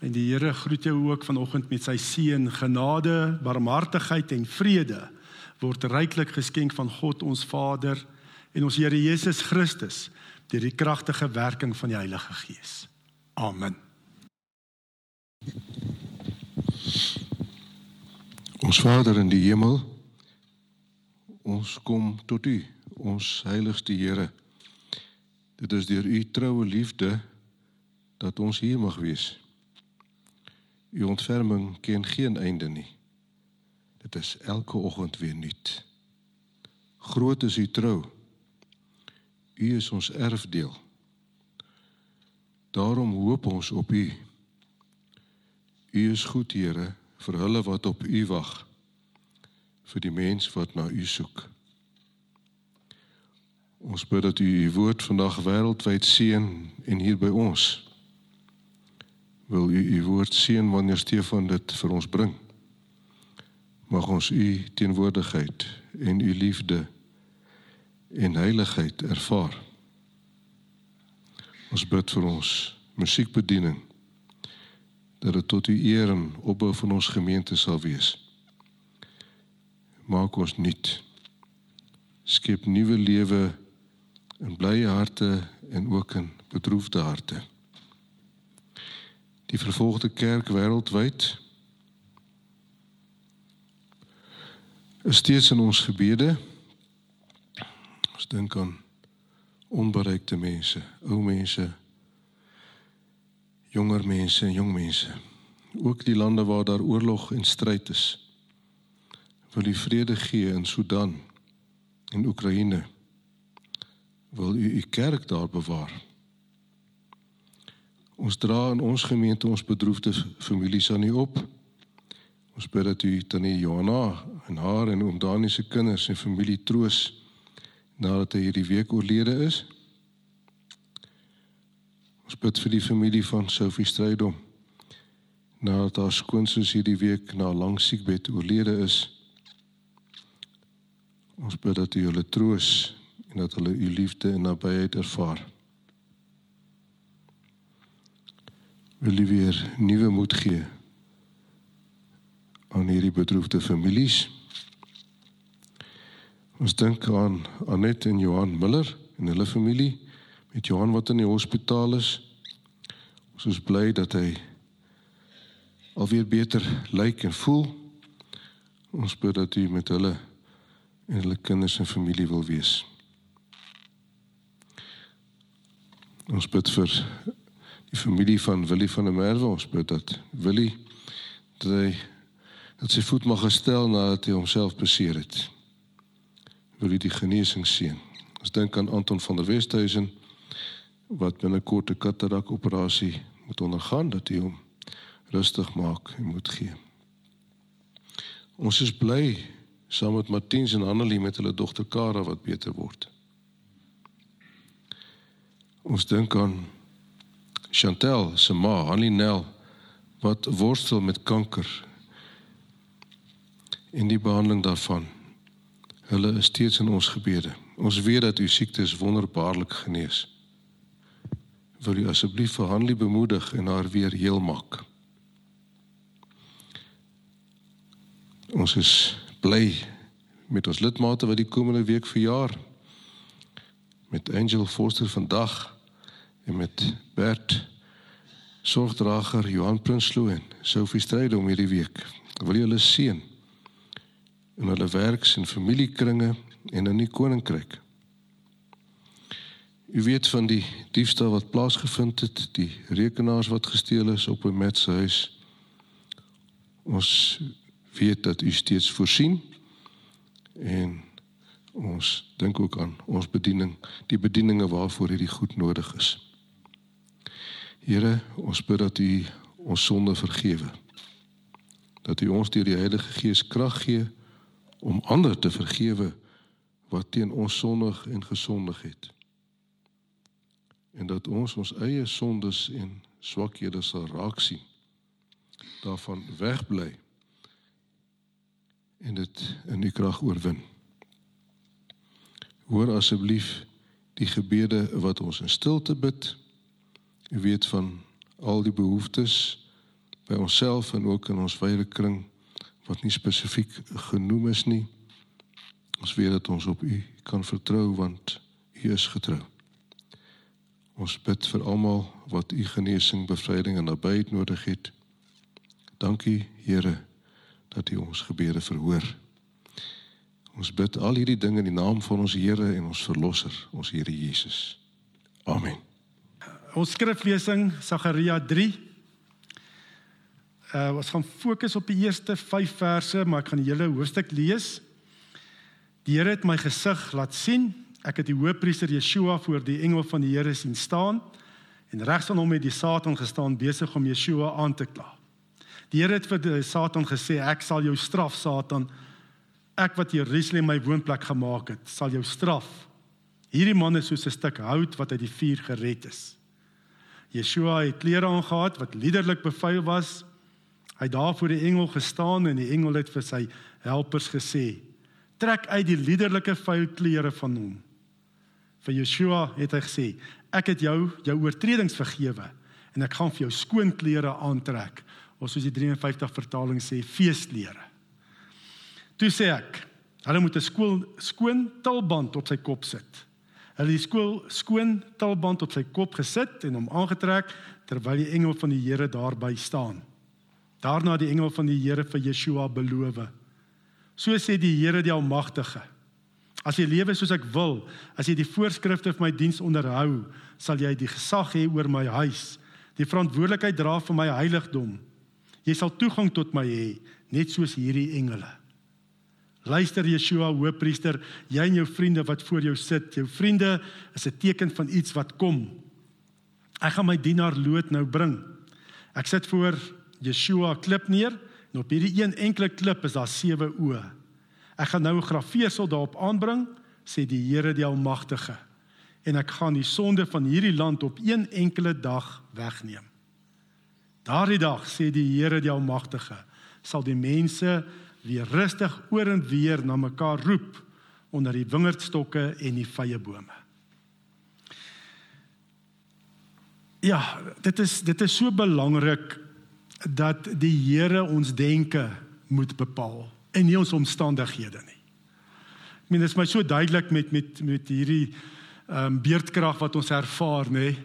En die Here groet jou ook vanoggend met sy seën, genade, barmhartigheid en vrede word ryklik geskenk van God ons Vader en ons Here Jesus Christus deur die kragtige werking van die Heilige Gees. Amen. Ons Vader in die hemel, ons kom tot U, ons heiligste Here. Dit is deur U troue liefde dat ons hier mag wees. U ontferming ken geen einde nie. Dit is elke oggend weer nuut. Groot is u trou. U is ons erfdeel. Daarom hoop ons op u. U is goed, Here, vir hulle wat op u wag. vir die mens wat na u soek. Ons bid dat u u woord vandag wêreldwyd seën en hier by ons wil u u woord seën wanneer Stefan dit vir ons bring. Mag ons u teenwoordigheid en u liefde en heiligheid ervaar. Ons bid vir ons musiekbediening dat dit tot u eer en opbou van ons gemeente sal wees. Maak ons nuut. Skep nuwe lewe in blye harte en ook in bedroefde harte die vervolgde kerk wêreldwyd is steeds in ons gebede. Ons dink aan onbereikte mense ou mense jonger mense en jong mense. Ook die lande waar daar oorlog en stryd is wil u vrede gee in Sudan en Oekraïne. Wil u u kerk daar bewaar Ons dra in ons gemeente ons bedroefde families aan U op. Ons bid dat U tannie Johanna en haar en oom Dani se kinders en familie troos nadat hy hierdie week oorlede is. Ons bid vir die familie van Sophie Strydom nadat haar skoonsus hierdie week na 'n lang siekbed oorlede is. Ons bid dat U hulle troos en dat hulle U liefde en nabyheid ervaar. Wil U weer nuwe moed gee aan hierdie bedroefde families. Ons dink aan Anet en Johan Miller en hulle familie met Johan wat in die hospitaal is. Ons is bly dat hy alweer beter lyk en voel. Ons bid dat U met hulle en hulle kinders en familie wil wees. Ons bid vir die familie van Willie van der Merwe ons bid dat Willie dat hy dat sy voet mag gestel nadat hy homself beseer het. Wil hy die genesing sien. Ons dink aan Anton van der Westhuizen wat binnekort 'n katarak operasie moet ondergaan dat hy hom rustig maak en moet gee. Ons is bly saam met Martiens en Annelie met hulle dogter Kara wat beter word. Ons dink aan Chantel se ma, Annie Nel, wat worstel met kanker. In die behandeling daarvan. Hulle is steeds in ons gebede. Ons weet dat u siektes wonderbaarlik genees. Wil u asseblief vir Hanlie bemoedig en haar weer heel maak. Ons is bly met ons lidmate wat die komende week verjaar. Met Angel Forster vandag en met Bert sorgdrager Johan Prinsloo en Sophie Stryd om hierdie week. Wil jy hulle seën in hulle werks en familiekringe en in die koninkryk. U weet van die diefstal wat plaasgevind het, die rekenaars wat gesteel is op 'n mens se huis. Ons weet dat u steeds voorsien en ons dink ook aan ons bediening, die bedieninge waarvoor hierdie goed nodig is. Here, ons bid dat U ons sonde vergewe. Dat U ons deur die Heilige Gees krag gee om ander te vergewe wat teen ons sondig en gesondig het. En dat ons ons eie sondes en swakhede sal raak sien. Daarvan wegbly en dit in U krag oorwin. Hoor asseblief die gebede wat ons in stilte bid. U weet van al die behoeftes by onsself en ook in ons wye kring wat nie spesifiek genoem is nie. Ons weet dat ons op U kan vertrou want U is getrou. Ons bid vir almal wat U genesing, bevryding en nabyheid nodig het. Dankie Here dat U ons gebede verhoor. Ons bid al hierdie dinge in die naam van ons Here en ons verlosser, ons Here Jesus. Amen. Ons skriflesing Sagaria 3. Uh ons gaan fokus op die eerste 5 verse, maar ek gaan die hele hoofstuk lees. Die Here het my gesig laat sien. Ek het die hoofpriester Yeshua voor die engel van die Here sien staan en regs aan hom het die Satan gestaan besig om Yeshua aan te kla. Die Here het vir die Satan gesê: "Ek sal jou straf, Satan. Ek wat Jerusalem my woonplek gemaak het, sal jou straf. Hierdie man is soos 'n stuk hout wat uit die vuur gered is." Yeshua het klere aangetree wat liderlik bevuil was. Hy het daar voor die engel gestaan en die engel het vir sy helpers gesê: "Trek uit die liderlike vuil klere van hom." Vir Yeshua het hy gesê: "Ek het jou jou oortredings vergewe en ek gaan vir jou skoon klere aantrek." Of soos die 53 vertaling sê, feesklere. Toe sê ek: "Hulle moet 'n skoon skoon tulband op sy kop sit." Hulle het skool skoon tulband op sy kop gesit en hom aangetrek terwyl die engel van die Here daarby staan. Daarna die engel van die Here vir Yeshua beloof. So sê die Here die Almagtige: As jy lewe soos ek wil, as jy die voorskrifte van my diens onderhou, sal jy die gesag hê oor my huis, die verantwoordelikheid dra vir my heiligdom. Jy sal toegang tot my hê, net soos hierdie engele. Luister Yeshua, Hoëpriester, jy en jou vriende wat voor jou sit. Jou vriende is 'n teken van iets wat kom. Ek gaan my dienaar Lot nou bring. Ek sit voor Yeshua klip neer en op hierdie een enkele klip is daar sewe oë. Ek gaan nou 'n grafeesel daarop aanbring, sê die Here die Almagtige. En ek gaan die sonde van hierdie land op een enkele dag wegneem. Daardie dag, sê die Here die Almagtige, sal die mense weer rustig oor en weer na mekaar roep onder die wingerdstokke en die vyebome. Ja, dit is dit is so belangrik dat die Here ons denke moet bepaal en nie ons omstandighede nie. Ek meen dit is my so duidelik met met met hierdie ehm um, beerdkrag wat ons ervaar, nê.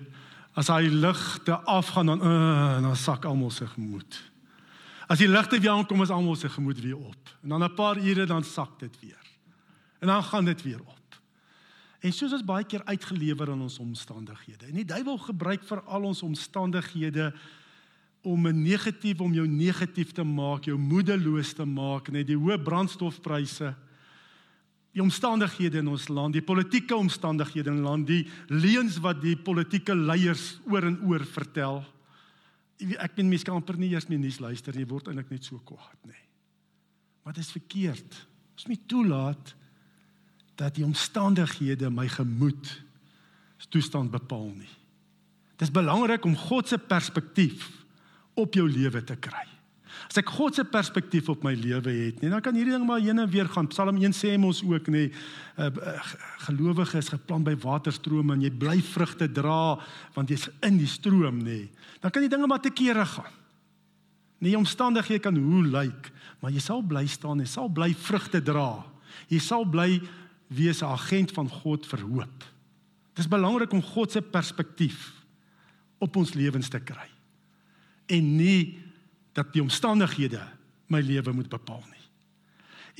As hy ligte afgaan dan uh, dan sak almal se gemoed. As die ligte weer aankom is almal se gemoed weer op. En dan 'n paar ure dan sak dit weer. En dan gaan dit weer op. En soos ons baie keer uitgelewer aan ons omstandighede. En die duiwel gebruik vir al ons omstandighede om 'n negatief om jou negatief te maak, jou moedeloos te maak, net die hoë brandstofpryse, die omstandighede in ons land, die politieke omstandighede in land, die leuns wat die politieke leiers oor en oor vertel ek weet mense kan amper nie eers meer nuus luister nie, word eintlik net so kwaad, nê. Maar dit is verkeerd. Ons moet toelaat dat die omstandighede my gemoed se toestand bepaal nie. Dit is belangrik om God se perspektief op jou lewe te kry. As ek God se perspektief op my lewe het, nee, dan kan hierdie ding maar heen en weer gaan. Psalm 1 sê mos ook nee, 'n uh, gelowige is geplant by waterstrome en jy bly vrugte dra want jy's in die stroom. Nee. Dan kan die dinge maar te kere gaan. Nee, omstandighede kan hoe lyk, maar jy sal bly staan en sal bly vrugte dra. Jy sal bly wees 'n agent van God vir hoop. Dit is belangrik om God se perspektief op ons lewens te kry. En nie dat die omstandighede my lewe moet bepaal nie.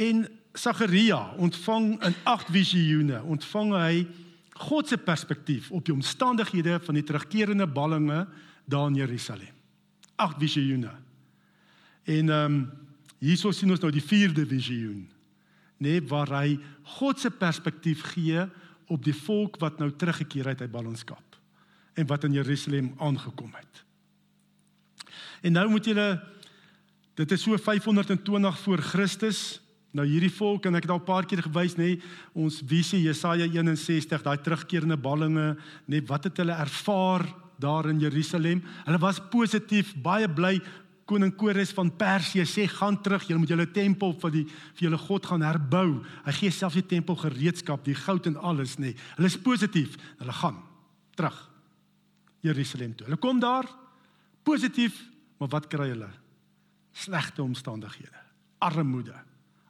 En Sagaria ontvang in agt visioene, ontvang hy God se perspektief op die omstandighede van die terugkerende ballinge daar in Jerusalem. Agt visioene. En ehm um, hierso sien ons nou die vierde visioen. Nee, waar hy God se perspektief gee op die volk wat nou teruggekeer het uit ballingskap en wat in Jerusalem aangekom het. En nou moet julle dit is so 520 voor Christus. Nou hierdie volk en ek het al 'n paar keer gewys nê, ons visie Jesaja 61, daai terugkerende ballinge, nê, wat het hulle ervaar daar in Jerusalem? Hulle was positief, baie bly. Koning Kores van Persië sê gaan terug, julle moet julle tempel vir die vir julle God gaan herbou. Hy gee selfs die tempel gereedskap, die goud en alles nê. Hulle is positief. Hulle gaan terug Jerusalem toe. Hulle kom daar positief Maar wat kry hulle? Slegte omstandighede, armoede.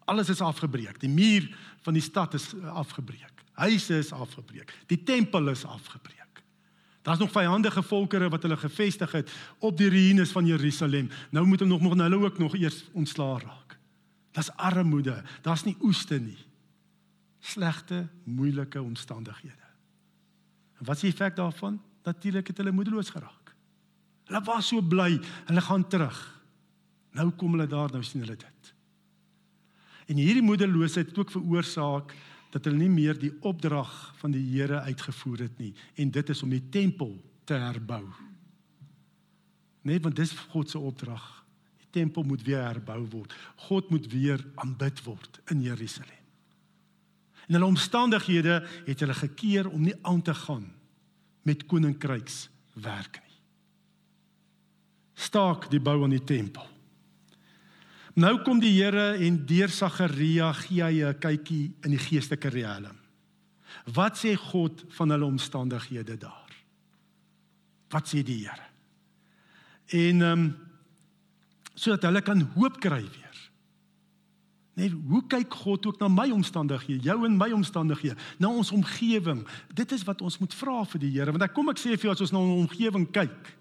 Alles is afgebreek. Die muur van die stad is afgebreek. Huise is afgebreek. Die tempel is afgebreek. Daar's nog vyandige volkere wat hulle gevestig het op die ruïnes van Jerusalem. Nou moet hulle nog nog hulle ook nog eers ontslaa raak. Daar's armoede, daar's nie oeste nie. Slegte, moeilike omstandighede. En wat is die effek daarvan? Natuurlik het hulle moedeloos geraak. Hulle was so bly, hulle gaan terug. Nou kom hulle daar, nou sien hulle dit. En hierdie moedeloosheid het ook veroorsaak dat hulle nie meer die opdrag van die Here uitgevoer het nie en dit is om die tempel te herbou. Nee, want dis God se opdrag. Die tempel moet weer herbou word. God moet weer aanbid word in Jerusalem. En hulle omstandighede het hulle gekeer om nie aan te gaan met koninkryks werk nie. Staak die bou aan die tempel. Nou kom die Here en deur Sagaria gee hy 'n kykie in die geestelike riem. Wat sê God van hulle omstandighede daar? Wat sê die Here? En ehm um, sodat hulle kan hoop kry weer. Nee, hoe kyk God ook na my omstandighede, jou en my omstandighede, na ons omgewing? Dit is wat ons moet vra vir die Here, want ek kom ek sê vir jou as ons na ons omgewing kyk,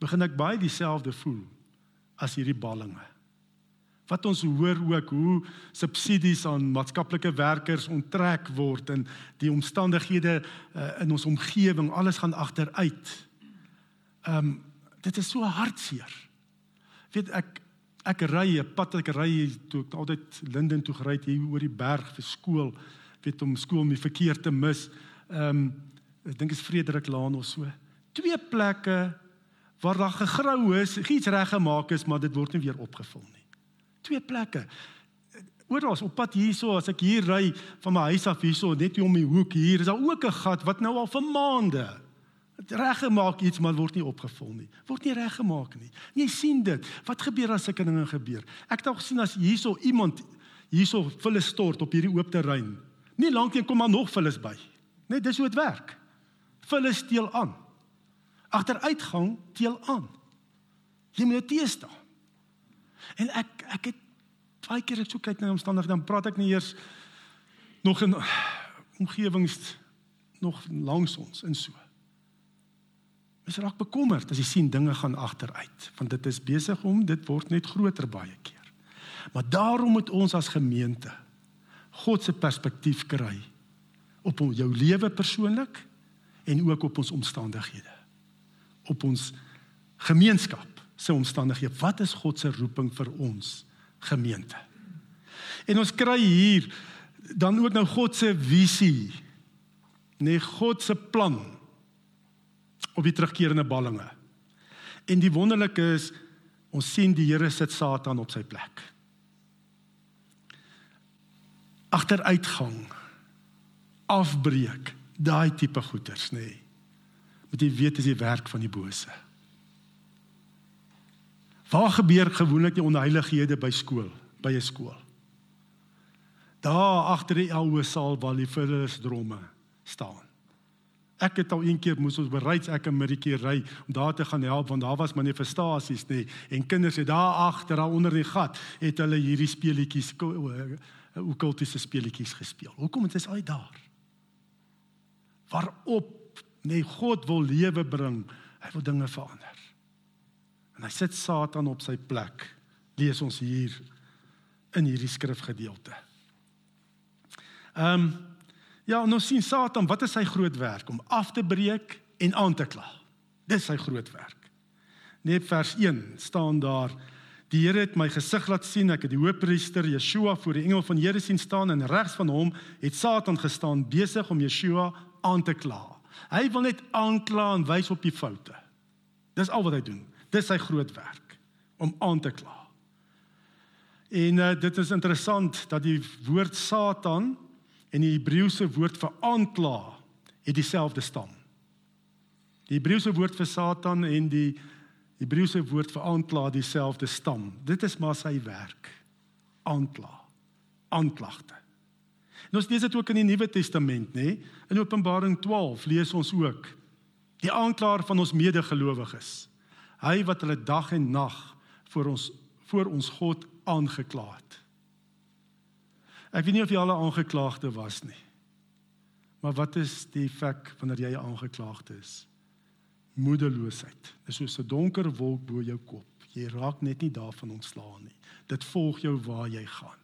begin ek baie dieselfde voel as hierdie ballinge wat ons hoor ook hoe subsidies aan maatskaplike werkers onttrek word en die omstandighede uh, in ons omgewing alles gaan agteruit. Ehm um, dit is so hartseer. Weet ek ek ry 'n pad ek ry toe ek altyd Linden toe gery hier oor die berg vir skool, weet om skool om die verkeer te mis. Ehm um, ek dink is Frederik Laan of so. Twee plekke waar daar gegrou is, iets reggemaak is, maar dit word nie weer opgevul nie twee plekke. Oral op pad hierso as ek hier ry van my huis af hierso net hier om die hoek hier is daar ook 'n gat wat nou al vir maande reggemaak iets maar word nie opgevul nie. Word nie reggemaak nie. Jy sien dit. Wat gebeur as sulke dinge gebeur? Ek het al gesien as hierso iemand hierso vulle stort op hierdie oop terrein. Nie lank nie kom maar nog vulles by. Net dis hoe dit werk. Vulle steel aan. Agteruitgang teel aan. Jy moet dit teestaan. En ek ek het baie keer ek so kyk na omstandighede dan praat ek nie eers nog in omgewings nog langs ons in so. Mens raak bekommerd as jy sien dinge gaan agteruit want dit is besig om dit word net groter baie keer. Maar daarom moet ons as gemeente God se perspektief kry op jou lewe persoonlik en ook op ons omstandighede. Op ons gemeenskap se omstandighede. Wat is God se roeping vir ons gemeente? En ons kry hier dan ook nou God se visie. Nee, God se plan op die terugkerende ballinge. En die wonderlike is ons sien die Here sit Satan op sy plek. Agteruitgang, afbreek, daai tipe goeters, nê. Nee. Moet jy weet dis die werk van die bose. Waar gebeur gewoonlik die onheilighede by skool, by 'n skool? Daar agter die ou saal waar die vullis dromme staan. Ek het al een keer moes ons bereids ek 'n middeltjie ry om daar te gaan help want daar was manifestasies nê en kinders het daar agter daar onder die gat het hulle hierdie speletjies okkultiese speletjies gespeel. Hoekom het dit al daar? Waarop nê God wil lewe bring, hy wil dinge verander. En hy sit Satan op sy plek. Lees ons hier in hierdie skrifgedeelte. Ehm um, ja, nou sien Satan, wat is sy groot werk om af te breek en aan te kla. Dis sy groot werk. Net vers 1 staan daar Die Here het my gesig laat sien ek het die hoofpriester Yeshua voor die engel van Here sien staan en regs van hom het Satan gestaan besig om Yeshua aan te kla. Hy wil net aankla en wys op die foute. Dis al wat hy doen. Dis sy groot werk om aan te kla. En uh, dit is interessant dat die woord Satan en die Hebreëse woord vir aankla het dieselfde stam. Die Hebreëse woord vir Satan en die Hebreëse woord vir aankla dieselfde stam. Dit is maar sy werk. Aankla. Aanklagte. En ons lees dit ook in die Nuwe Testament, nê? In Openbaring 12 lees ons ook die aanklaer van ons medegelowiges Hy wat hulle dag en nag voor ons voor ons God aangekla het. Ek weet nie of jy al 'n aangeklaagde was nie. Maar wat is die effek wanneer jy 'n aangeklaagde is? Moedeloosheid. Dit is soos 'n donker wolk bo jou kop. Jy raak net nie daarvan ontslaan nie. Dit volg jou waar jy gaan.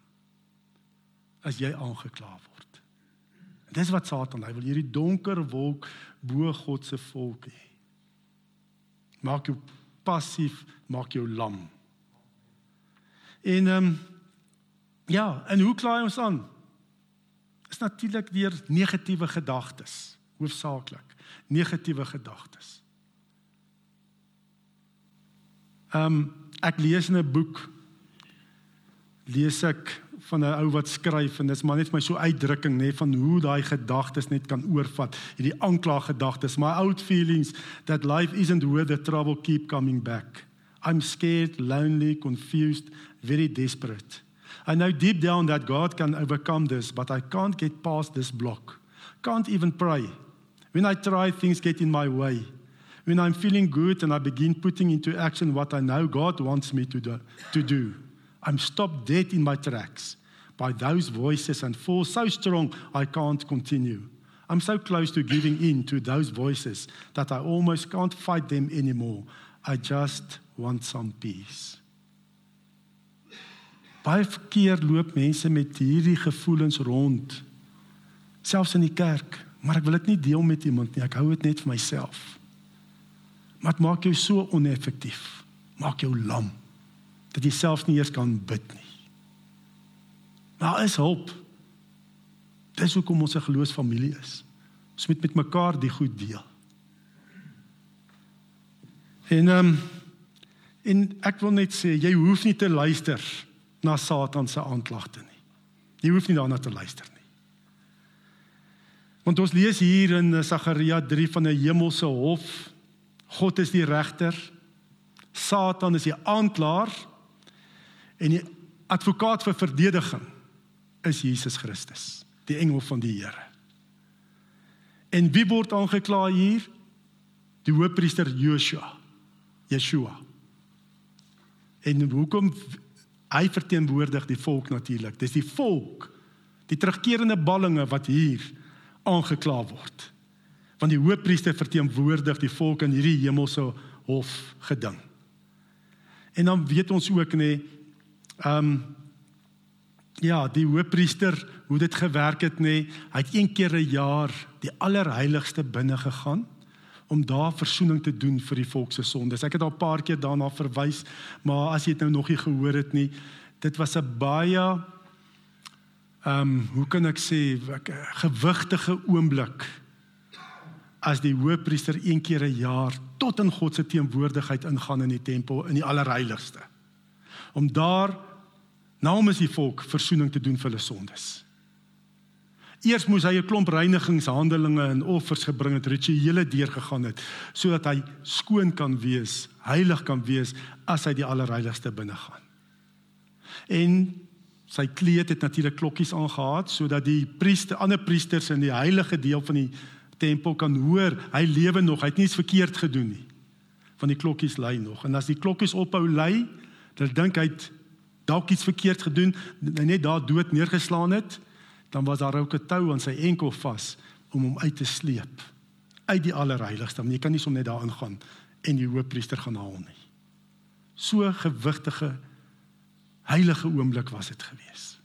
As jy aangekla word. En dis wat Satan, hy wil hierdie donker wolk bo God se volk hê. Maak jou passief, maak jou lam. En ehm um, ja, en hoe klaai ons aan? Is natuurlik deur negatiewe gedagtes, hoofsaaklik negatiewe gedagtes. Ehm um, ek lees in 'n boek lees ek van 'n ou wat skryf en dit is maar net my so uitdrukking nê van hoe daai gedagtes net kan oorvat hierdie aanklaggedagtes my old feelings that life isn't worth the trouble keep coming back. I'm scared lonely confused very desperate. I know deep down that god can overcome this but i can't get past this block. Can't even pray. When i try things get in my way. When I'm feeling good and I begin putting into action what I know God wants me to do, to do, I'm stopped dead in my tracks by those voices and fall so strong I can't continue. I'm so close to giving in to those voices that I almost can't fight them anymore. I just want some peace. Baie keer loop mense met hierdie gevoelens rond selfs in die kerk, maar ek wil dit nie deel met iemand nie. Ek hou dit net vir myself. Maar dit maak jou so oneffektief. Maak jou lam dat jy self nie eers kan bid nie. Maar is hulp. Dis hoekom ons 'n geloofsfamilie is. Ons moet met mekaar die goed deel. En ehm um, en ek wil net sê jy hoef nie te luister na Satan se aanklagte nie. Jy hoef nie daarna te luister nie. Want ons lees hier in Sagaria 3 van 'n hemelse hof God is die regter. Satan is die aanklaer en die advokaat vir verdediging is Jesus Christus, die engel van die Here. En wie word aangekla hier? Die hoofpriester Joshua. Yeshua. En hoekom hy verteenwoordig die volk natuurlik. Dis die volk, die terugkerende ballinge wat hier aangekla word want die hoofpriester verteenwoordig die volk in hierdie hemelse hof geding. En dan weet ons ook nê ehm um, ja, die hoofpriester hoe dit gewerk het nê, hy het een keer 'n jaar die allerheiligste binne gegaan om daar verzoening te doen vir die volk se sondes. Ek het al 'n paar keer daarna verwys, maar as jy dit nou nog nie gehoor het nie, dit was 'n baie ehm um, hoe kan ek sê, 'n gewigtige oomblik as die hoofpriester een keer 'n jaar tot in God se teenwoordigheid ingaan in die tempel in die allerheiligste. Om daar namens die volk verzoening te doen vir hulle sondes. Eers moes hy 'n klomp reinigingshandelinge en offers gebring het, rituele deurgegaan het sodat hy skoon kan wees, heilig kan wees as hy die allerheiligste binne gaan. En sy kleed het natuurlik klokkies aangehaat sodat die priester, ander priesters in die heilige deel van die tempel kan hoor hy lewe nog, hy het niks verkeerd gedoen nie. Van die klokkies lui nog. En as die klokkies ophou lui, dan dink hy dalk iets verkeerd gedoen, net daar dood neergeslaan het, dan was daar ook 'n tou aan sy enkel vas om hom uit te sleep uit die allerheiligste. Maar jy kan nie sommer net daar ingaan en die hoofpriester gaan haal nie. So gewigtige heilige oomblik was dit gewees.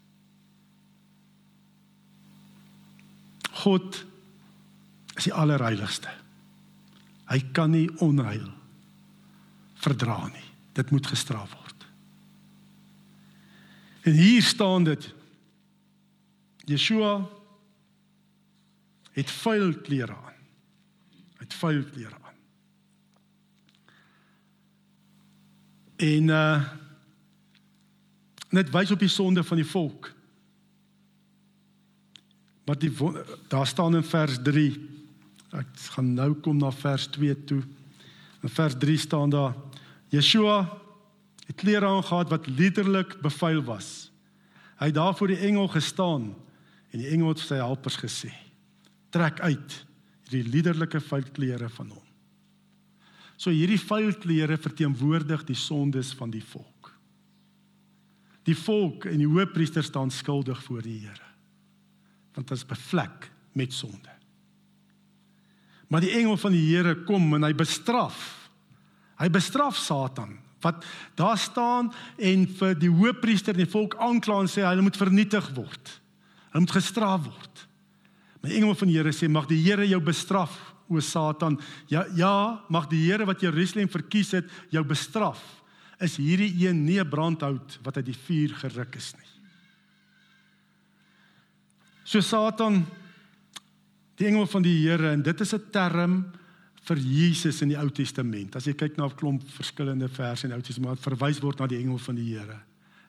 God is die allerheiligste. Hy kan nie onheil verdra nie. Dit moet gestraf word. En hier staan dit Yeshua het vuil klere aan. Hy het vuil klere aan. En uh net wys op die sonde van die volk. Wat die daar staan in vers Ek gaan nou kom na vers 2 toe. In vers 3 staan daar Yeshua het klere aangetree wat letterlik bevuil was. Hy het daar voor die engel gestaan en die engel het sy helpers gesê: "Trek uit hierdie letterlike vuil klere van hom." So hierdie vuil klere verteenwoordig die sondes van die volk. Die volk en die hoofpriester staan skuldig voor die Here. Want dit is bevlek met sonde. Maar die engel van die Here kom en hy bestraf. Hy bestraf Satan wat daar staan en vir die hoofpriester en die volk aankla en sê hulle moet vernietig word. Hulle moet gestraf word. Maar die engel van die Here sê mag die Here jou bestraf o Satan. Ja ja, mag die Here wat Jerusalem verkies het jou bestraf. Is hierdie een nie 'n brandhout wat uit die vuur geruk is nie. So Satan die engel van die Here en dit is 'n term vir Jesus in die Ou Testament. As jy kyk na 'n klomp verskillende verse in die Ou Testament, verwys word na die engel van die Here.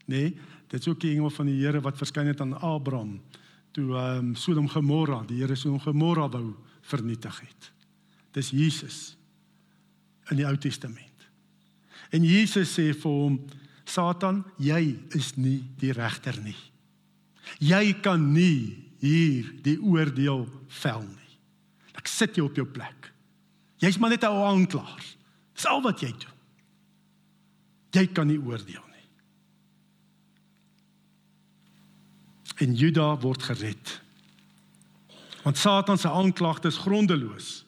Nê? Nee, dit is ook die engel van die Here wat verskyn het aan Abraham toe ehm um, Sodom Gomorra, die Here Sodom Gomorra wou vernietig het. Dis Jesus in die Ou Testament. En Jesus sê vir hom: Satan, jy is nie die regter nie. Jy kan nie hier die oordeel vel nie. Ek sit jou op jou plek. Jy's maar net 'n aanklaer. Dis al wat jy doen. Jy kan nie oordeel nie. En Juda word gered. Want Satan se aanklagte is grondeloos.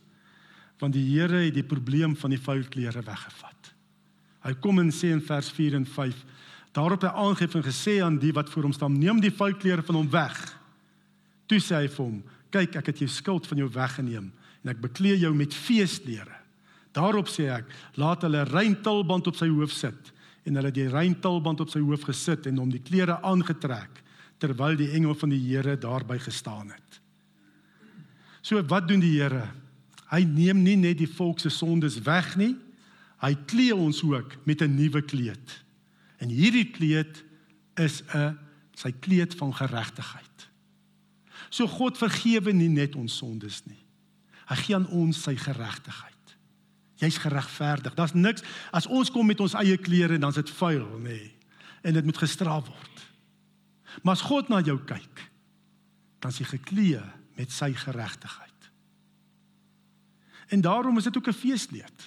Want die Here het die probleem van die vuil klere weggevat. Hy kom en sê in vers 4 en 5: Daarop het hy aangeef en gesê aan die wat voor hom staan: "Neem die vuil klere van hom weg." Toe sê hy vir hom: "Kyk, ek het jou skuld van jou weggeneem en ek bekleë jou met feesklere." Daarop sê ek: "Laat hulle rein tulband op sy hoof sit." En hulle het die rein tulband op sy hoof gesit en hom die klere aangetrek terwyl die engel van die Here daarby gestaan het. So wat doen die Here? Hy neem nie net die volk se sondes weg nie. Hy klee ons ook met 'n nuwe kleed. En hierdie kleed is 'n sy kleed van geregtigheid. So God vergewe nie net ons sondes nie. Hy gee aan ons sy geregtigheid. Jy's geregverdig. Daar's niks as ons kom met ons eie klere dan is dit vuil, nê. Nee, en dit moet gestraf word. Maar as God na jou kyk, dan is jy geklee met sy geregtigheid. En daarom is dit ook 'n feeslied.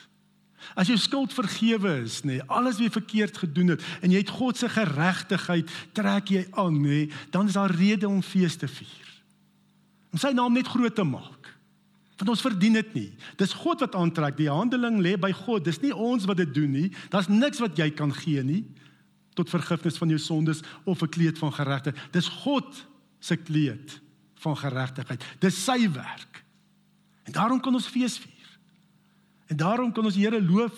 As jou skuld vergewe is, nê, nee, alles wat jy verkeerd gedoen het en jy het God se geregtigheid trek jy aan, nê, nee, dan is daar rede om fees te vier om sy naam net groot te maak. Want ons verdien dit nie. Dis God wat aantrek. Die handeling lê by God. Dis nie ons wat dit doen nie. Daar's niks wat jy kan gee nie tot vergifnis van jou sondes of 'n kleed van geregtigheid. Dis God se kleed van geregtigheid. Dis sy werk. En daarom kan ons fees vier. En daarom kan ons die Here loof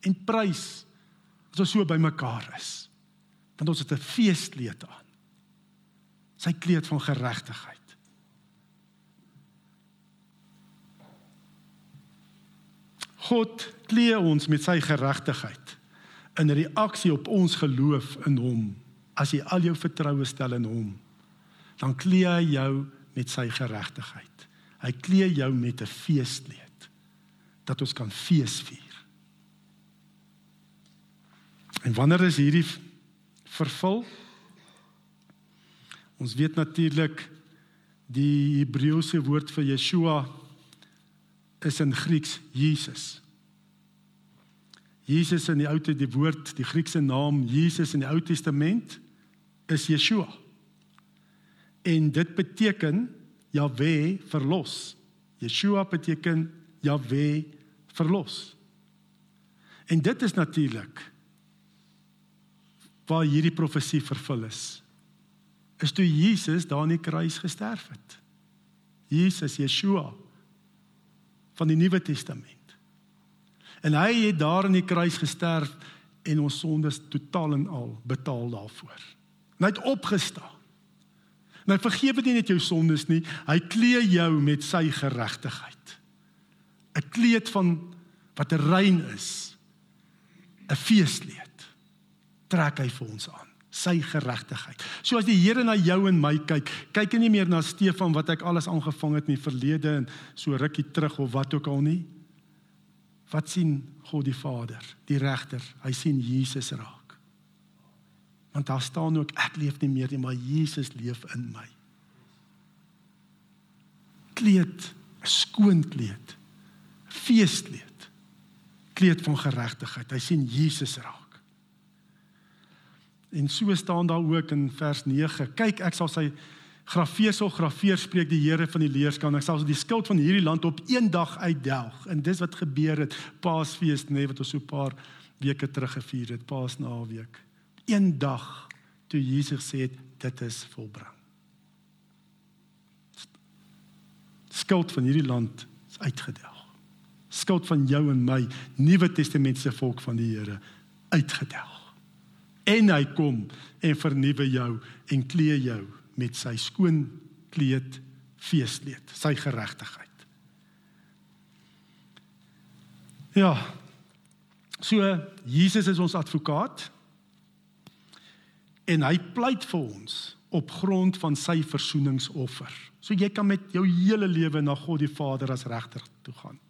en prys as ons so bymekaar is. Want ons het 'n feeskleed aan. Sy kleed van geregtigheid. God klee ons met sy geregtigheid in reaksie op ons geloof in hom. As jy al jou vertroue stel in hom, dan klee hy jou met sy geregtigheid. Hy klee jou met 'n feeskleed dat ons kan fees vier. En wanneer is hierdie vervul? Ons weet natuurlik die Hebreëse woord vir Yeshua is in Grieks Jesus. Jesus in die Ou Testament, die woord, die Griekse naam Jesus in die Ou Testament is Yeshua. En dit beteken Jahwe verlos. Yeshua beteken Jahwe verlos. En dit is natuurlik waar hierdie profesie vervul is. Is toe Jesus daar aan die kruis gesterf het. Jesus Yeshua van die Nuwe Testament. En hy het daar aan die kruis gesterf en ons sondes totaal en al betaal daarvoor. En hy het opgestaan. En hy vergewe nie net jou sondes nie, hy klee jou met sy geregtigheid. 'n Kleed van wat rein is. 'n Feeskleed trek hy vir ons aan sy geregtigheid. So as die Here na jou en my kyk, kyk hy nie meer na Stefan wat ek alles aangevang het in die verlede en so rukkie terug of wat ook al nie. Wat sien God die Vader, die regter? Hy sien Jesus raak. Want daar staan ook ek leef nie meer nie, maar Jesus leef in my. Kleed, 'n skoon kleed, feeskleed kleed van geregtigheid. Hy sien Jesus raak. En so staan daar ook in vers 9: Kyk, ek sal sy grafeersel grafeer spreek die Here van die leerskan. Ek sal die skuld van hierdie land op een dag uitdelg. En dis wat gebeur het Paasfees, nê, nee, wat ons so 'n paar weke terug gevier het, Paasnaweek. Een dag toe Jesus sê dit is volbring. Skuld van hierdie land is uitgedelg. Skuld van jou en my, Nuwe Testamentiese volk van die Here, uitgedelg. En hy kom en vernuwe jou en klee jou met sy skoon kleed feeskleed, sy geregtigheid. Ja. So Jesus is ons advokaat en hy pleit vir ons op grond van sy versoeningsoffer. So jy kan met jou hele lewe na God die Vader as regter toe gaan.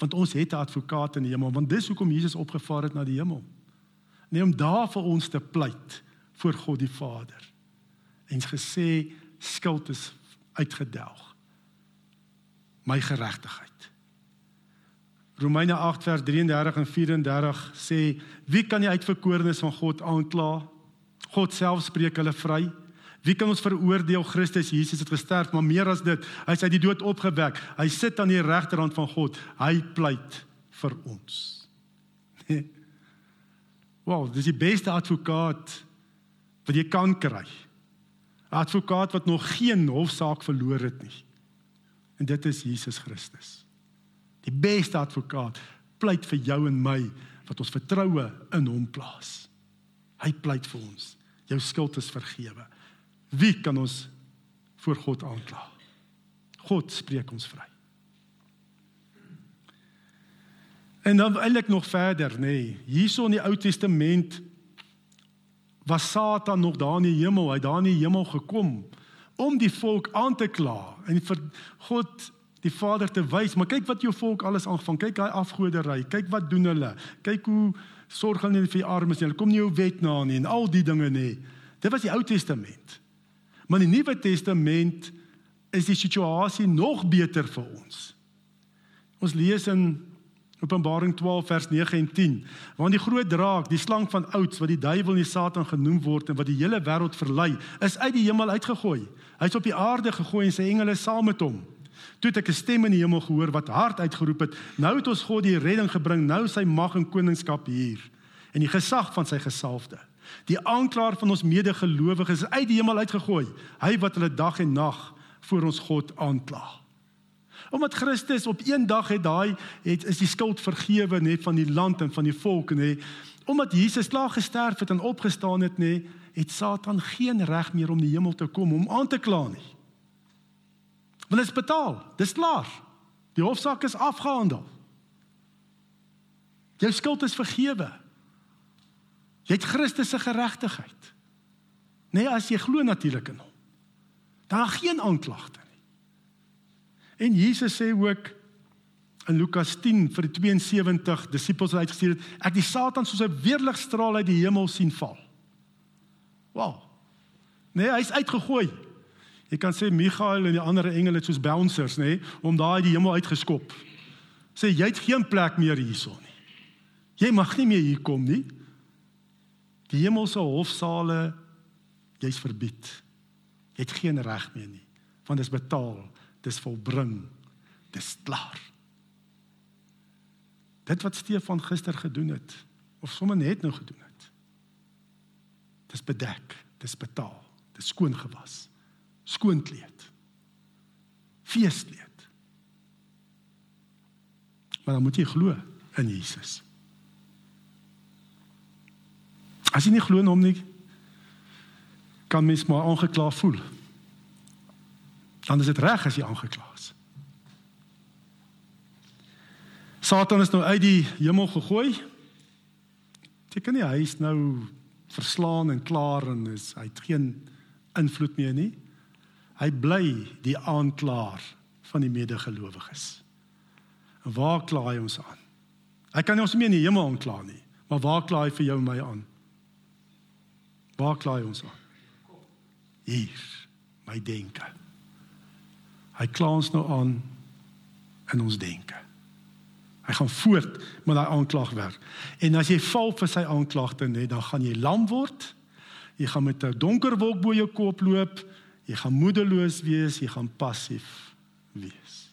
Want ons het 'n advokaat in die hemel, want dis hoekom Jesus opgevaar het na die hemel. Nee om daar vir ons te pleit voor God die Vader en gesê skuld is uitgedelg. My geregtigheid. Romeine 8 vers 33 en 34 sê wie kan die uitverkorenes van God aankla? God self spreek hulle vry. Wie kan ons veroordeel? Christus Jesus het gesterf, maar meer as dit, hy is uit die dood opgewek. Hy sit aan die regterhand van God. Hy pleit vir ons. Wow, dis die beste advokaat wat jy kan kry. 'n advokaat wat nog geen hofsaak verloor het nie. En dit is Jesus Christus. Die beste advokaat pleit vir jou en my wat ons vertroue in hom plaas. Hy pleit vir ons. Jou skuld is vergewe. Wie kan ons voor God aankla? God spreek ons vry. En dan eintlik nog verder, nê. Nee, Hierso in die Ou Testament was Satan nog daar in die hemel, hy daar in die hemel gekom om die volk aan te kla en vir God die Vader te wys, maar kyk wat jou volk alles aangevang. Kyk daai afgoderry, kyk wat doen hulle. Kyk hoe sorg hulle vir die armes, hulle kom nie jou wet na nie en al die dinge nie. Dit was die Ou Testament. Maar in die Nuwe Testament is die situasie nog beter vir ons. Ons lees in Openbaring 12 vers 9 en 10. Want die groot draak, die slang van ouds wat die duiwel en die satan genoem word en wat die hele wêreld verlei, is uit die hemel uitgegooi. Hy's op die aarde gegooi en sy engele saam met hom. Toe het ek 'n stem in die hemel gehoor wat hard uitgeroep het: "Nou het ons God die redding gebring, nou sy mag en koningskap hier en die gesag van sy gesalfde. Die aanklaer van ons medegelowiges is uit die hemel uitgegooi, hy wat hulle dag en nag voor ons God aankla." Omdat Christus op een dag het daai het is die skuld vergewe net van die land en van die volk nê. Omdat Jesus klaar gesterf het en opgestaan het nê, het Satan geen reg meer om die hemel te kom om aan te kla nie. Want dit is betaal. Dis klaar. Die hofsaak is afgehandel. Jou skuld is vergewe. Jy het Christus se geregtigheid. Nee, as jy glo natuurlik in hom. Daar geen aanklagte. En Jesus sê ook in Lukas 10 vir die 72 disippels wat uitgestuur het, ek die Satan soos 'n weerligstraal uit die hemel sien val. Wow. Nee, hy's uitgegooi. Jy kan sê Michael en die ander engele soos bouncers, nê, nee, om daai die hemel uitgeskop. Sê jy het geen plek meer hierson nie. Jy mag nie meer hier kom nie. Die hemelse hofsale jy's verbied. Jy het geen reg meer nie, want dit is betaal dis volbring. Dis klaar. Dit wat Stefan gister gedoen het of sommer net nou gedoen het. Dis bedek, dis betaal, dis skoon gewas. Skoon kleed. Feeskleed. Maar dan moet jy glo in Jesus. As jy nie glo in hom nie, kan mens maar aangekla voel dan is dit reg as jy aangekla is. Satan is nou uit die hemel gegooi. Teken nie hy is nou verslaan en klaar en is hy het geen invloed meer nie. Hy bly die aanklaer van die medegelowiges. En waar kla hy ons aan? Hy kan ons nie in die hemel aankla nie, maar waar kla hy vir jou en my aan? Waar kla hy ons aan? Hier, my denke. Hy kla ons nou aan in ons denke. Hy gaan voort met daai aanklag werk. En as jy val vir sy aanklagte net, dan gaan jy lam word. Jy gaan met 'n donker wolk bo jou kop loop. Jy gaan moedeloos wees, jy gaan passief wees.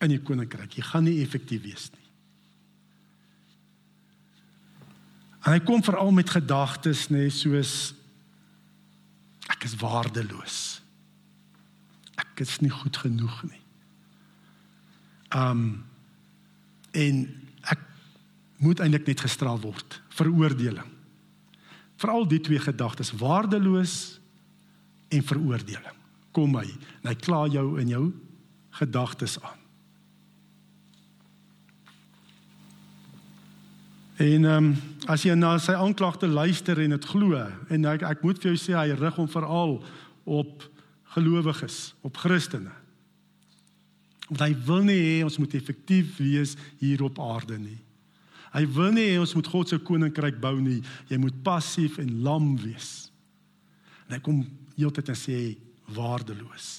In die koninkryk, jy gaan nie effektief wees nie. En hy kom veral met gedagtes nê soos ek is waardeloos. Ek is nie goed genoeg nie. Um en ek moet eintlik net gestraf word veroordeling. Veral die twee gedagtes waardeloos en veroordeling. Kom hy, hy kla jou in jou gedagtes aan. En ehm um, as jy na sy aanklagte luister en dit glo en ek ek moet vir jou sê hy rig hom veral op gelowiges, op Christene. Want hy wil nie hê ons moet effektief wees hier op aarde nie. Hy wil nie hê ons moet God se koninkryk bou nie. Jy moet passief en lam wees. En hy kom heeltyd en sê waardeloos.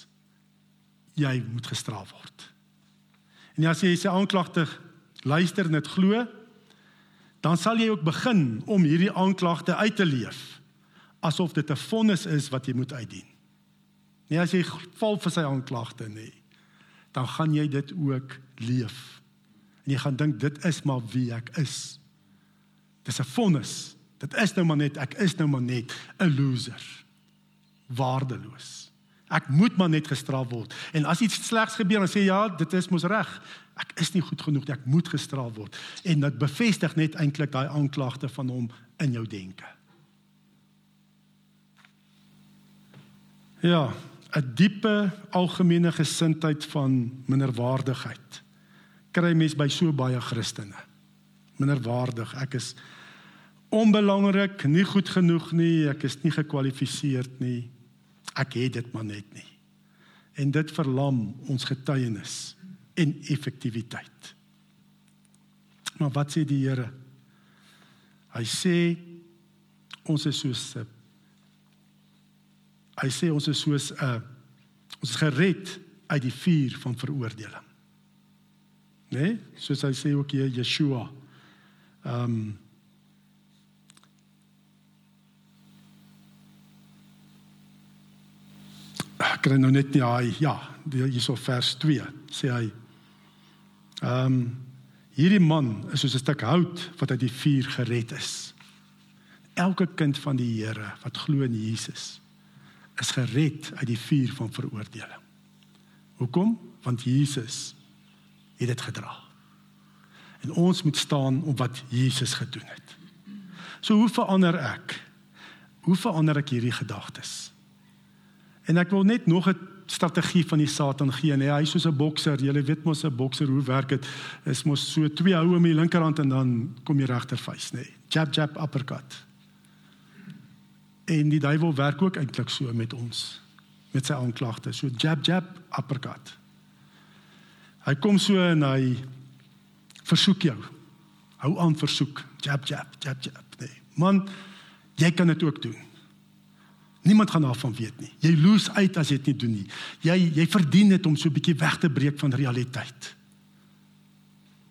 Jy moet gestraf word. En as jy sy aanklagte luister en dit glo, dan sal jy ook begin om hierdie aanklagte uit te leef asof dit 'n vonnis is wat jy moet uitdien. Nee, as jy val vir sy aanklagte nê, dan gaan jy dit ook leef. En jy gaan dink dit is maar wie ek is. Dis 'n vonnis. Dit is nou maar net ek is nou maar net 'n loser. Waardeloos. Ek moet maar net gestraf word. En as iets slegs gebeur dan sê ja, dit is mos reg. Ek is nie goed genoeg nie. Ek moet gestraf word. En dit bevestig net eintlik daai aanklagte van hom in jou denke. Ja, 'n diepe algemene gesindheid van minderwaardigheid kry mens by so baie Christene. Minderwaardig, ek is onbelangrik, nie goed genoeg nie, ek is nie gekwalifiseerd nie. Ek het dit maar net nie. En dit verlam ons getuienis en effektiwiteit. Maar wat sê die Here? Hy sê ons is soos Hy sê ons is soos 'n uh, ons is gered uit die vuur van veroordeling. Né? Nee? Soos hy sê ook hier Yeshua. Ehm um, Ek kry nou net nie hy ja, hierso vers 2 sê hy ehm um, hierdie man is soos 'n stuk hout wat uit die vuur gered is. Elke kind van die Here wat glo in Jesus is gered uit die vuur van veroordeling. Hoekom? Want Jesus het dit gedra. En ons moet staan op wat Jesus gedoen het. So hoe verander ek? Hoe verander ek hierdie gedagtes? En ek wil net nog 'n strategie van die Satan gee. Nee, hy's soos 'n bokser. Jy weet mos 'n bokser hoe werk dit? Is mos so twee houe met die linkerhand en dan kom jy regtervuis, nê. Nee. Jab jab uppercut. En die duiwel werk ook eintlik so met ons met sy aanklagte. So jab jab uppercut. Hy kom so en hy versoek jou. Hou aan versoek. Jab jab jab jab. Nee. Man, jy kan dit ook doen. Niemand gaan daarvan weet nie. Jy loos uit as jy dit nie doen nie. Jy jy verdien dit om so 'n bietjie weg te breek van realiteit.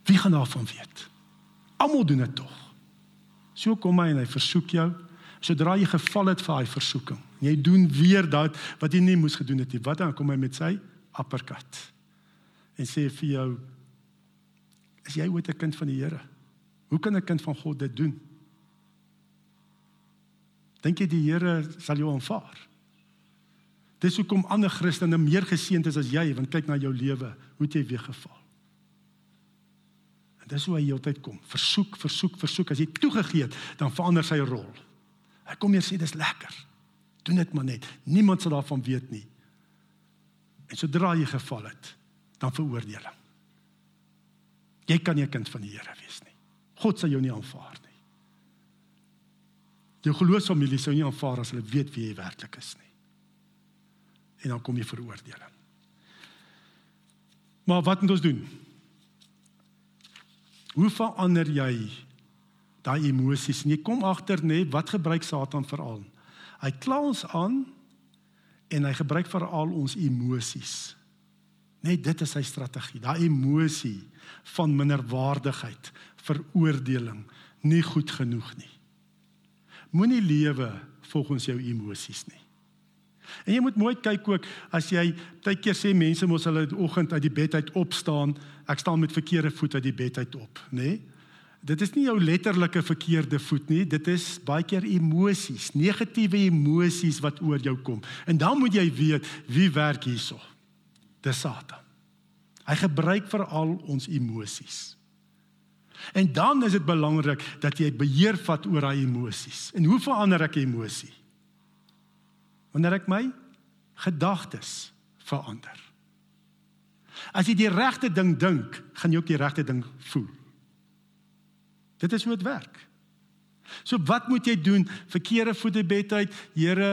Wie gaan daarvan weet? Almal doen dit tog. So kom hy en hy versoek jou sodra jy geval het vir daai versoeking. Jy doen weer dat wat jy nie moes gedoen het nie. Wat dan kom hy met sy uppercut. En sê vir jou is jy ooit 'n kind van die Here? Hoe kan 'n kind van God dit doen? Dink jy die Here sal jou aanvaar? Dis hoekom ander Christene meer geseënd is as jy, want kyk na jou lewe, hoe het jy weer geval? En dis hoe hy heeltyd kom. Versoek, versoek, versoek. As jy toegegee het, dan verander sy rol. Hy kom hier sê dis lekker. Doen dit maar net. Niemand sal daarvan weet nie. En sodra jy geval het, dan veroordeling. Jy kan nie 'n kind van die Here wees nie. God sal jou nie aanvaar nie. Jou geloofsfamilie sou nie aanvaar as hulle weet wie jy werklik is nie. En dan kom jy veroordeling. Maar wat moet ons doen? Hoe verander jy daai emosies en jy kom agter nê wat gebruik Satan veral. Hy kla ons aan en hy gebruik veral ons emosies. Net dit is sy strategie, daai emosie van minderwaardigheid, veroordeling, nie goed genoeg nie. Moenie lewe volgens jou emosies nie. En jy moet mooi kyk ook as jy baie keer sê mense mos hulle die oggend uit die bed uit opstaan, ek staan met verkeerde voet uit die bed uit op, nê? Nee? Dit is nie jou letterlike verkeerde voet nie, dit is baie keer emosies, negatiewe emosies wat oor jou kom. En dan moet jy weet wie werk hierso. Dis Satan. Hy gebruik veral ons emosies. En dan is dit belangrik dat jy beheer vat oor daai emosies. En hoe verander ek emosie? Wanneer ek my gedagtes verander. As jy die regte ding dink, gaan jy ook die regte ding voel. Dit is hoe dit werk. So wat moet jy doen? Verkeerde voete bed uit. Here,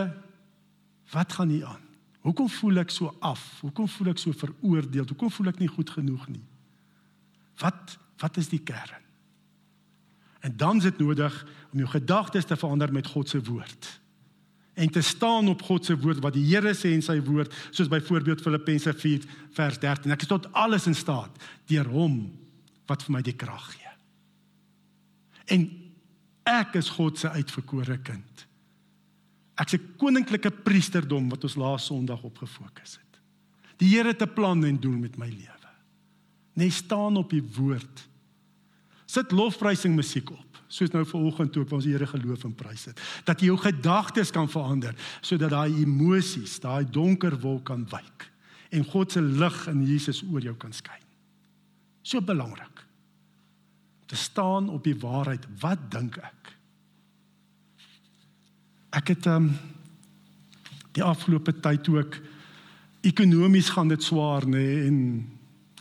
wat gaan hier aan? Hoekom voel ek so af? Hoekom voel ek so veroordeel? Hoekom voel ek nie goed genoeg nie? Wat wat is die kern? En dan is dit nodig om jou gedagtes te verander met God se woord. En te staan op God se woord wat die Here sê in sy woord, soos byvoorbeeld Filippense 4 vers 13. Ek is tot alles in staat deur hom wat vir my die krag gee. En ek is God se uitverkore kind. Ek's 'n koninklike priesterdom wat ons laas Sondag op gefokus het. Die Here het 'n plan en doel met my lewe. Net staan op die woord. Sit lofprysing musiek op, soos nou vanoggend toe ek ons Here geloof en prys het. Dat jy jou gedagtes kan verander sodat daai emosies, daai donker wolk kan wyk en God se lig in Jesus oor jou kan skyn. So belangrik te staan op die waarheid. Wat dink ek? Ek het um die afgelope tyd ook ekonomies gaan dit swaar nê nee, en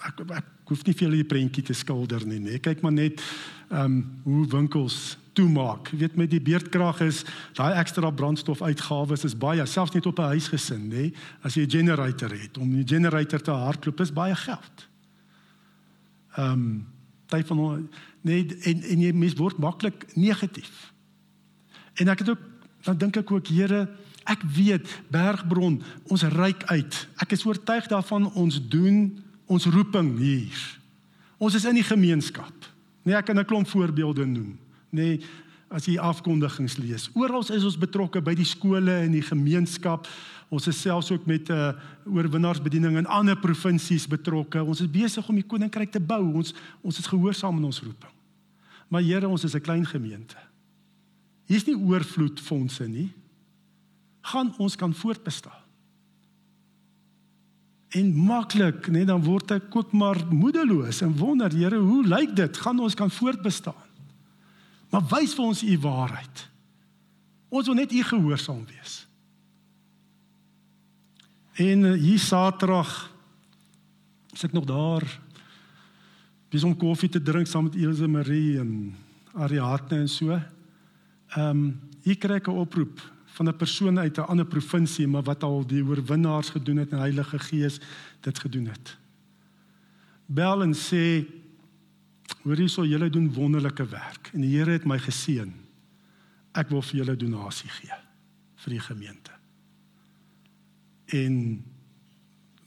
ek, ek hoef nie veel die prentjie te skilder nie nê. Nee. Kyk maar net um hoe winkels toemaak. Jy weet met die beerdkrag is daai ekstra brandstofuitgawes is baie selfs net op 'n huisgesin nê. Nee. As jy 'n generator het om die generator te hardloop is baie geld. Um tyd van nee en en jy mens word maklik negatief. En ek het ook dan dink ek ook Here, ek weet Bergbron, ons ryk uit. Ek is oortuig daarvan ons doen ons roeping hier. Ons is in die gemeenskap. Nee, ek kan 'n klomp voorbeelde noem. Nee, as jy afkondigings lees. Oral is ons betrokke by die skole en die gemeenskap. Ons is selfs ook met 'n uh, oorwinnaarsbediening in ander provinsies betrokke. Ons is besig om die koninkryk te bou. Ons ons is gehoorsaam in ons roeping. Maar Here, ons is 'n klein gemeente. Hier's nie oorvloed fondse nie. Gaan ons kan voortbestaan. En maklik, net dan word ek ook maar moedeloos en wonder, Here, hoe lyk dit? Gaan ons kan voortbestaan? Maar wys vir ons u waarheid. Ons wil net u gehoorsaam wees. En eh, hier Saterdag is ek nog daar dis om koffie te drink saam met Elise Marie en Ariadne en so. Ehm um, hier kry ek 'n oproep van 'n persoon uit 'n ander provinsie maar wat al die oorwinnaars gedoen het die Heilige Gees dit gedoen het. Bel en sê hoor hierso julle doen wonderlike werk en die Here het my geseën. Ek wil vir julle donasie gee vir die gemeente en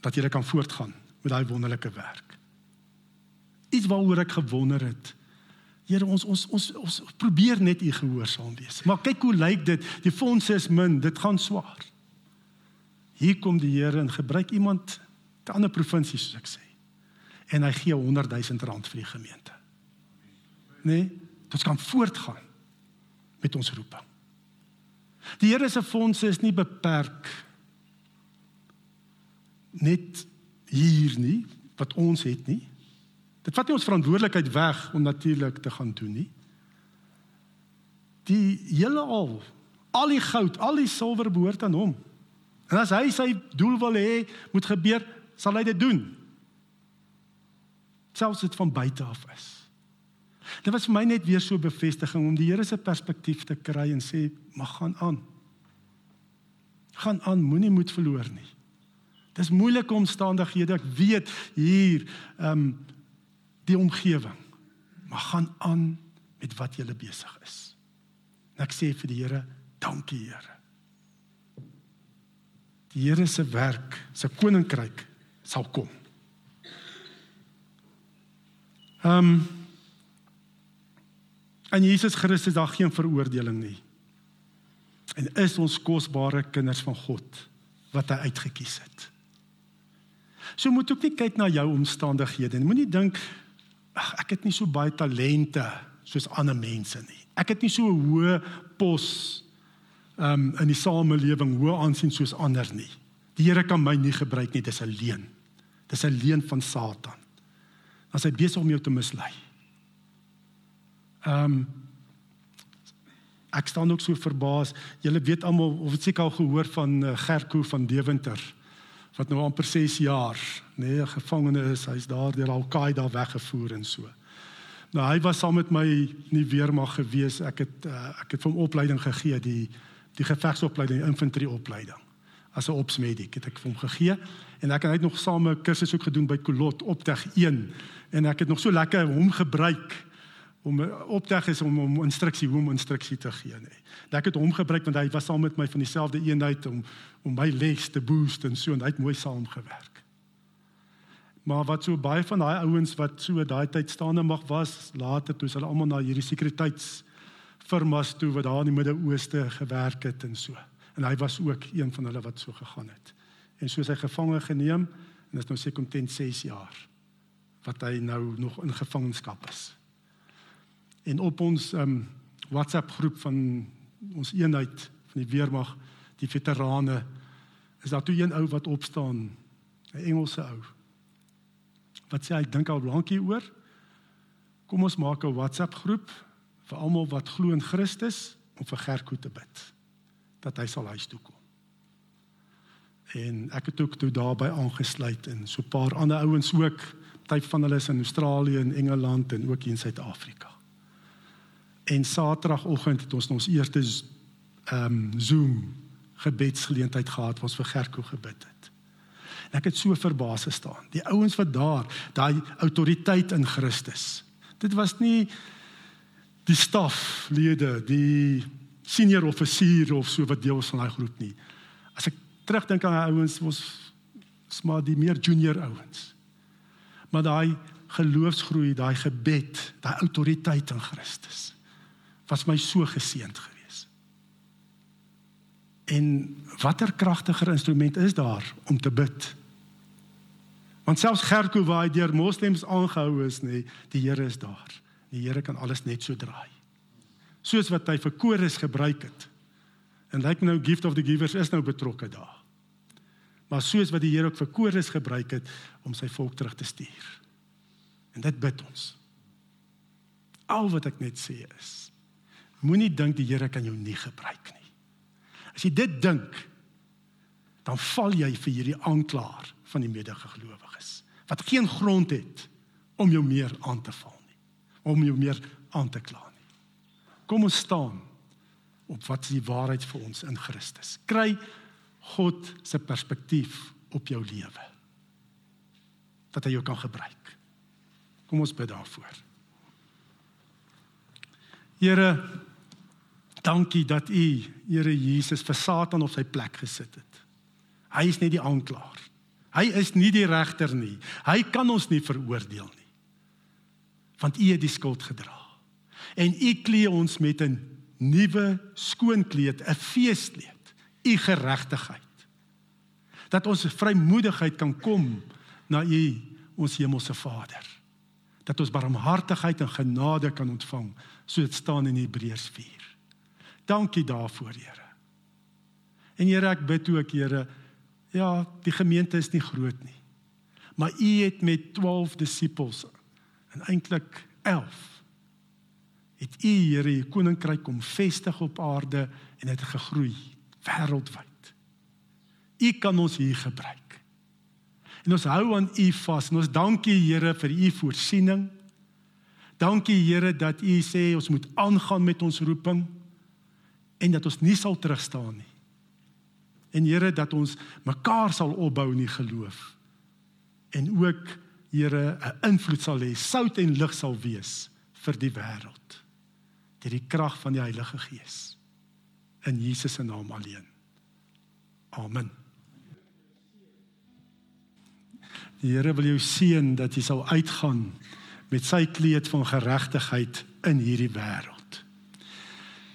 dat jy kan voortgaan met daai wonderlike werk. Iets waaroor ek gewonder het. Here ons ons ons ons probeer net u gehoorsaam wees. Maar kyk hoe lyk dit? Die fondse is min, dit gaan swaar. Hier kom die Here en gebruik iemand 'n ander provinsie soos ek sê. En hy gee 100 000 rand vir die gemeente. Nee, dit kan voortgaan met ons roeping. Die Here se fondse is nie beperk net hier nie wat ons het nie. Dit vat nie ons verantwoordelikheid weg om natuurlik te gaan doen nie. Die hele al al die goud, al die silwer behoort aan hom. En as hy sy doel wil hê moet gebeur, sal hy dit doen. Selfs dit van buite af is. Dit was vir my net weer so bevestiging om die Here se perspektief te kry en sê, "Mag gaan aan. Gaan aan, moenie moed verloor nie." Dis moeilike omstandighede. Ek weet hier ehm um, die omgewing. Maar gaan aan met wat jy besig is. En ek sê vir die Here, dankie Here. Die Here se werk, sy koninkryk sal kom. Ehm um, in Jesus Christus daar geen veroordeling nie. En is ons kosbare kinders van God wat hy uitgekies het. So moet ook nie kyk na jou omstandighede nie. Moenie dink ag ek het nie so baie talente soos ander mense nie. Ek het nie so 'n hoë pos um in die samelewing hoë aansien soos ander nie. Die Here kan my nie gebruik nie, dis 'n leuen. Dis 'n leuen van Satan. As hy besig om jou te mislei. Um ek staan ook so verbaas. Julle weet almal of het seker al gehoor van uh, Gerko van Deventer wat nou amper 6 jaar, nee, 'n gevangene is. Hy's daar deur Al-Qaeda weggevoer en so. Nou hy was saam met my nie weermag gewees. Ek het uh, ek het hom opleiding gegee, die die gevegsopleiding, infantry opleiding. As 'n opsmedic het ek vir hom gegee en ek het net nog saam 'n kursus ook gedoen by Kolot Opteg 1 en ek het nog so lekker hom gebruik om opteg is om om instruksie hoe om instruksie te gee nê. Nee. Ek het hom gebruik want hy was saam met my van dieselfde eenheid om om my les te boost en so en hy het mooi saamgewerk. Maar wat so baie van daai ouens wat so daai tyd staande mag was, later toe hulle almal na hierdie sekuriteits firmas toe wat daar in die Midde-Ooste gewerk het en so. En hy was ook een van hulle wat so gegaan het. En soos hy gevange geneem en is nou seker omtrent 6 jaar wat hy nou nog in gevangenskap is. En op ons um WhatsApp groep van ons eenheid van die weermag, die veterane, is daar toe een ou wat opstaan, 'n Engelse ou. Wat sê hy dink al lank hieroor? Kom ons maak 'n WhatsApp groep vir almal wat glo in Christus om vir Gerko te bid dat hy sal huis toe kom. En ek het ook toe daarbey aangesluit en so 'n paar ander ouens ook, tyd van hulle is in Australië en Engeland en ook hier in Suid-Afrika. En Saterdagoggend het ons ons eerste ehm um, Zoom gebedsgeleentheid gehad waar ons vir Gerko gebid het. En ek het so verbaas gestaan. Die ouens wat daar, daai autoriteit in Christus. Dit was nie die staflede, die senior offisier of so wat deel was van daai groep nie. As ek terugdink aan daai ouens was smaak die meer junior ouens. Maar daai geloofsgroei, daai gebed, daai autoriteit in Christus was my so geseënd geweest. En watter kragtiger instrument is daar om te bid? Want selfs Gerko waar hy deur moslems aangehou is, nê, die Here is daar. Die Here kan alles net so draai. Soos wat hy vir Kores gebruik het. En lyk like nou gift of the givers is nou betrokke daar. Maar soos wat die Here ook vir Kores gebruik het om sy volk terug te stuur. En dit bid ons. Al wat ek net sê is moenie dink die Here kan jou nie gebruik nie. As jy dit dink, dan val jy vir hierdie aanklaer van die medegelowiges wat geen grond het om jou meer aan te val om jou meer aan te kla nie. Kom ons staan op wat is die waarheid vir ons in Christus. Kry God se perspektief op jou lewe. Dat hy jou kan gebruik. Kom ons bid daarvoor. Here, dankie dat U, Here Jesus, vir Satan op sy plek gesit het. Hy is nie die aanklaer. Hy is nie die regter nie. Hy kan ons nie veroordeel nie want u het die skuld gedra. En u klee ons met 'n nuwe skoon kleed, 'n feeskleed, u geregtigheid. Dat ons vrymoedigheid kan kom na u, ons hemelse Vader. Dat ons barmhartigheid en genade kan ontvang, soos dit staan in Hebreërs 4. Dankie daarvoor, Here. En Here, ek bid ook, Here, ja, die gemeente is nie groot nie. Maar u het met 12 disippels en eintlik 11 het u Here u koninkryk kom vestig op aarde en het gegroei wêreldwyd. U kan ons hier gebruik. En ons hou aan u vas en ons dankie Here vir u voorsiening. Dankie Here dat u sê ons moet aangaan met ons roeping en dat ons nie sal terugstaan nie. En Here dat ons mekaar sal opbou in die geloof. En ook Here 'n invloed sal hê, sout en lig sal wees vir die wêreld deur die krag van die Heilige Gees in Jesus se naam alleen. Amen. Die Here wil jou seën dat jy sal uitgaan met sy kleed van geregtigheid in hierdie wêreld.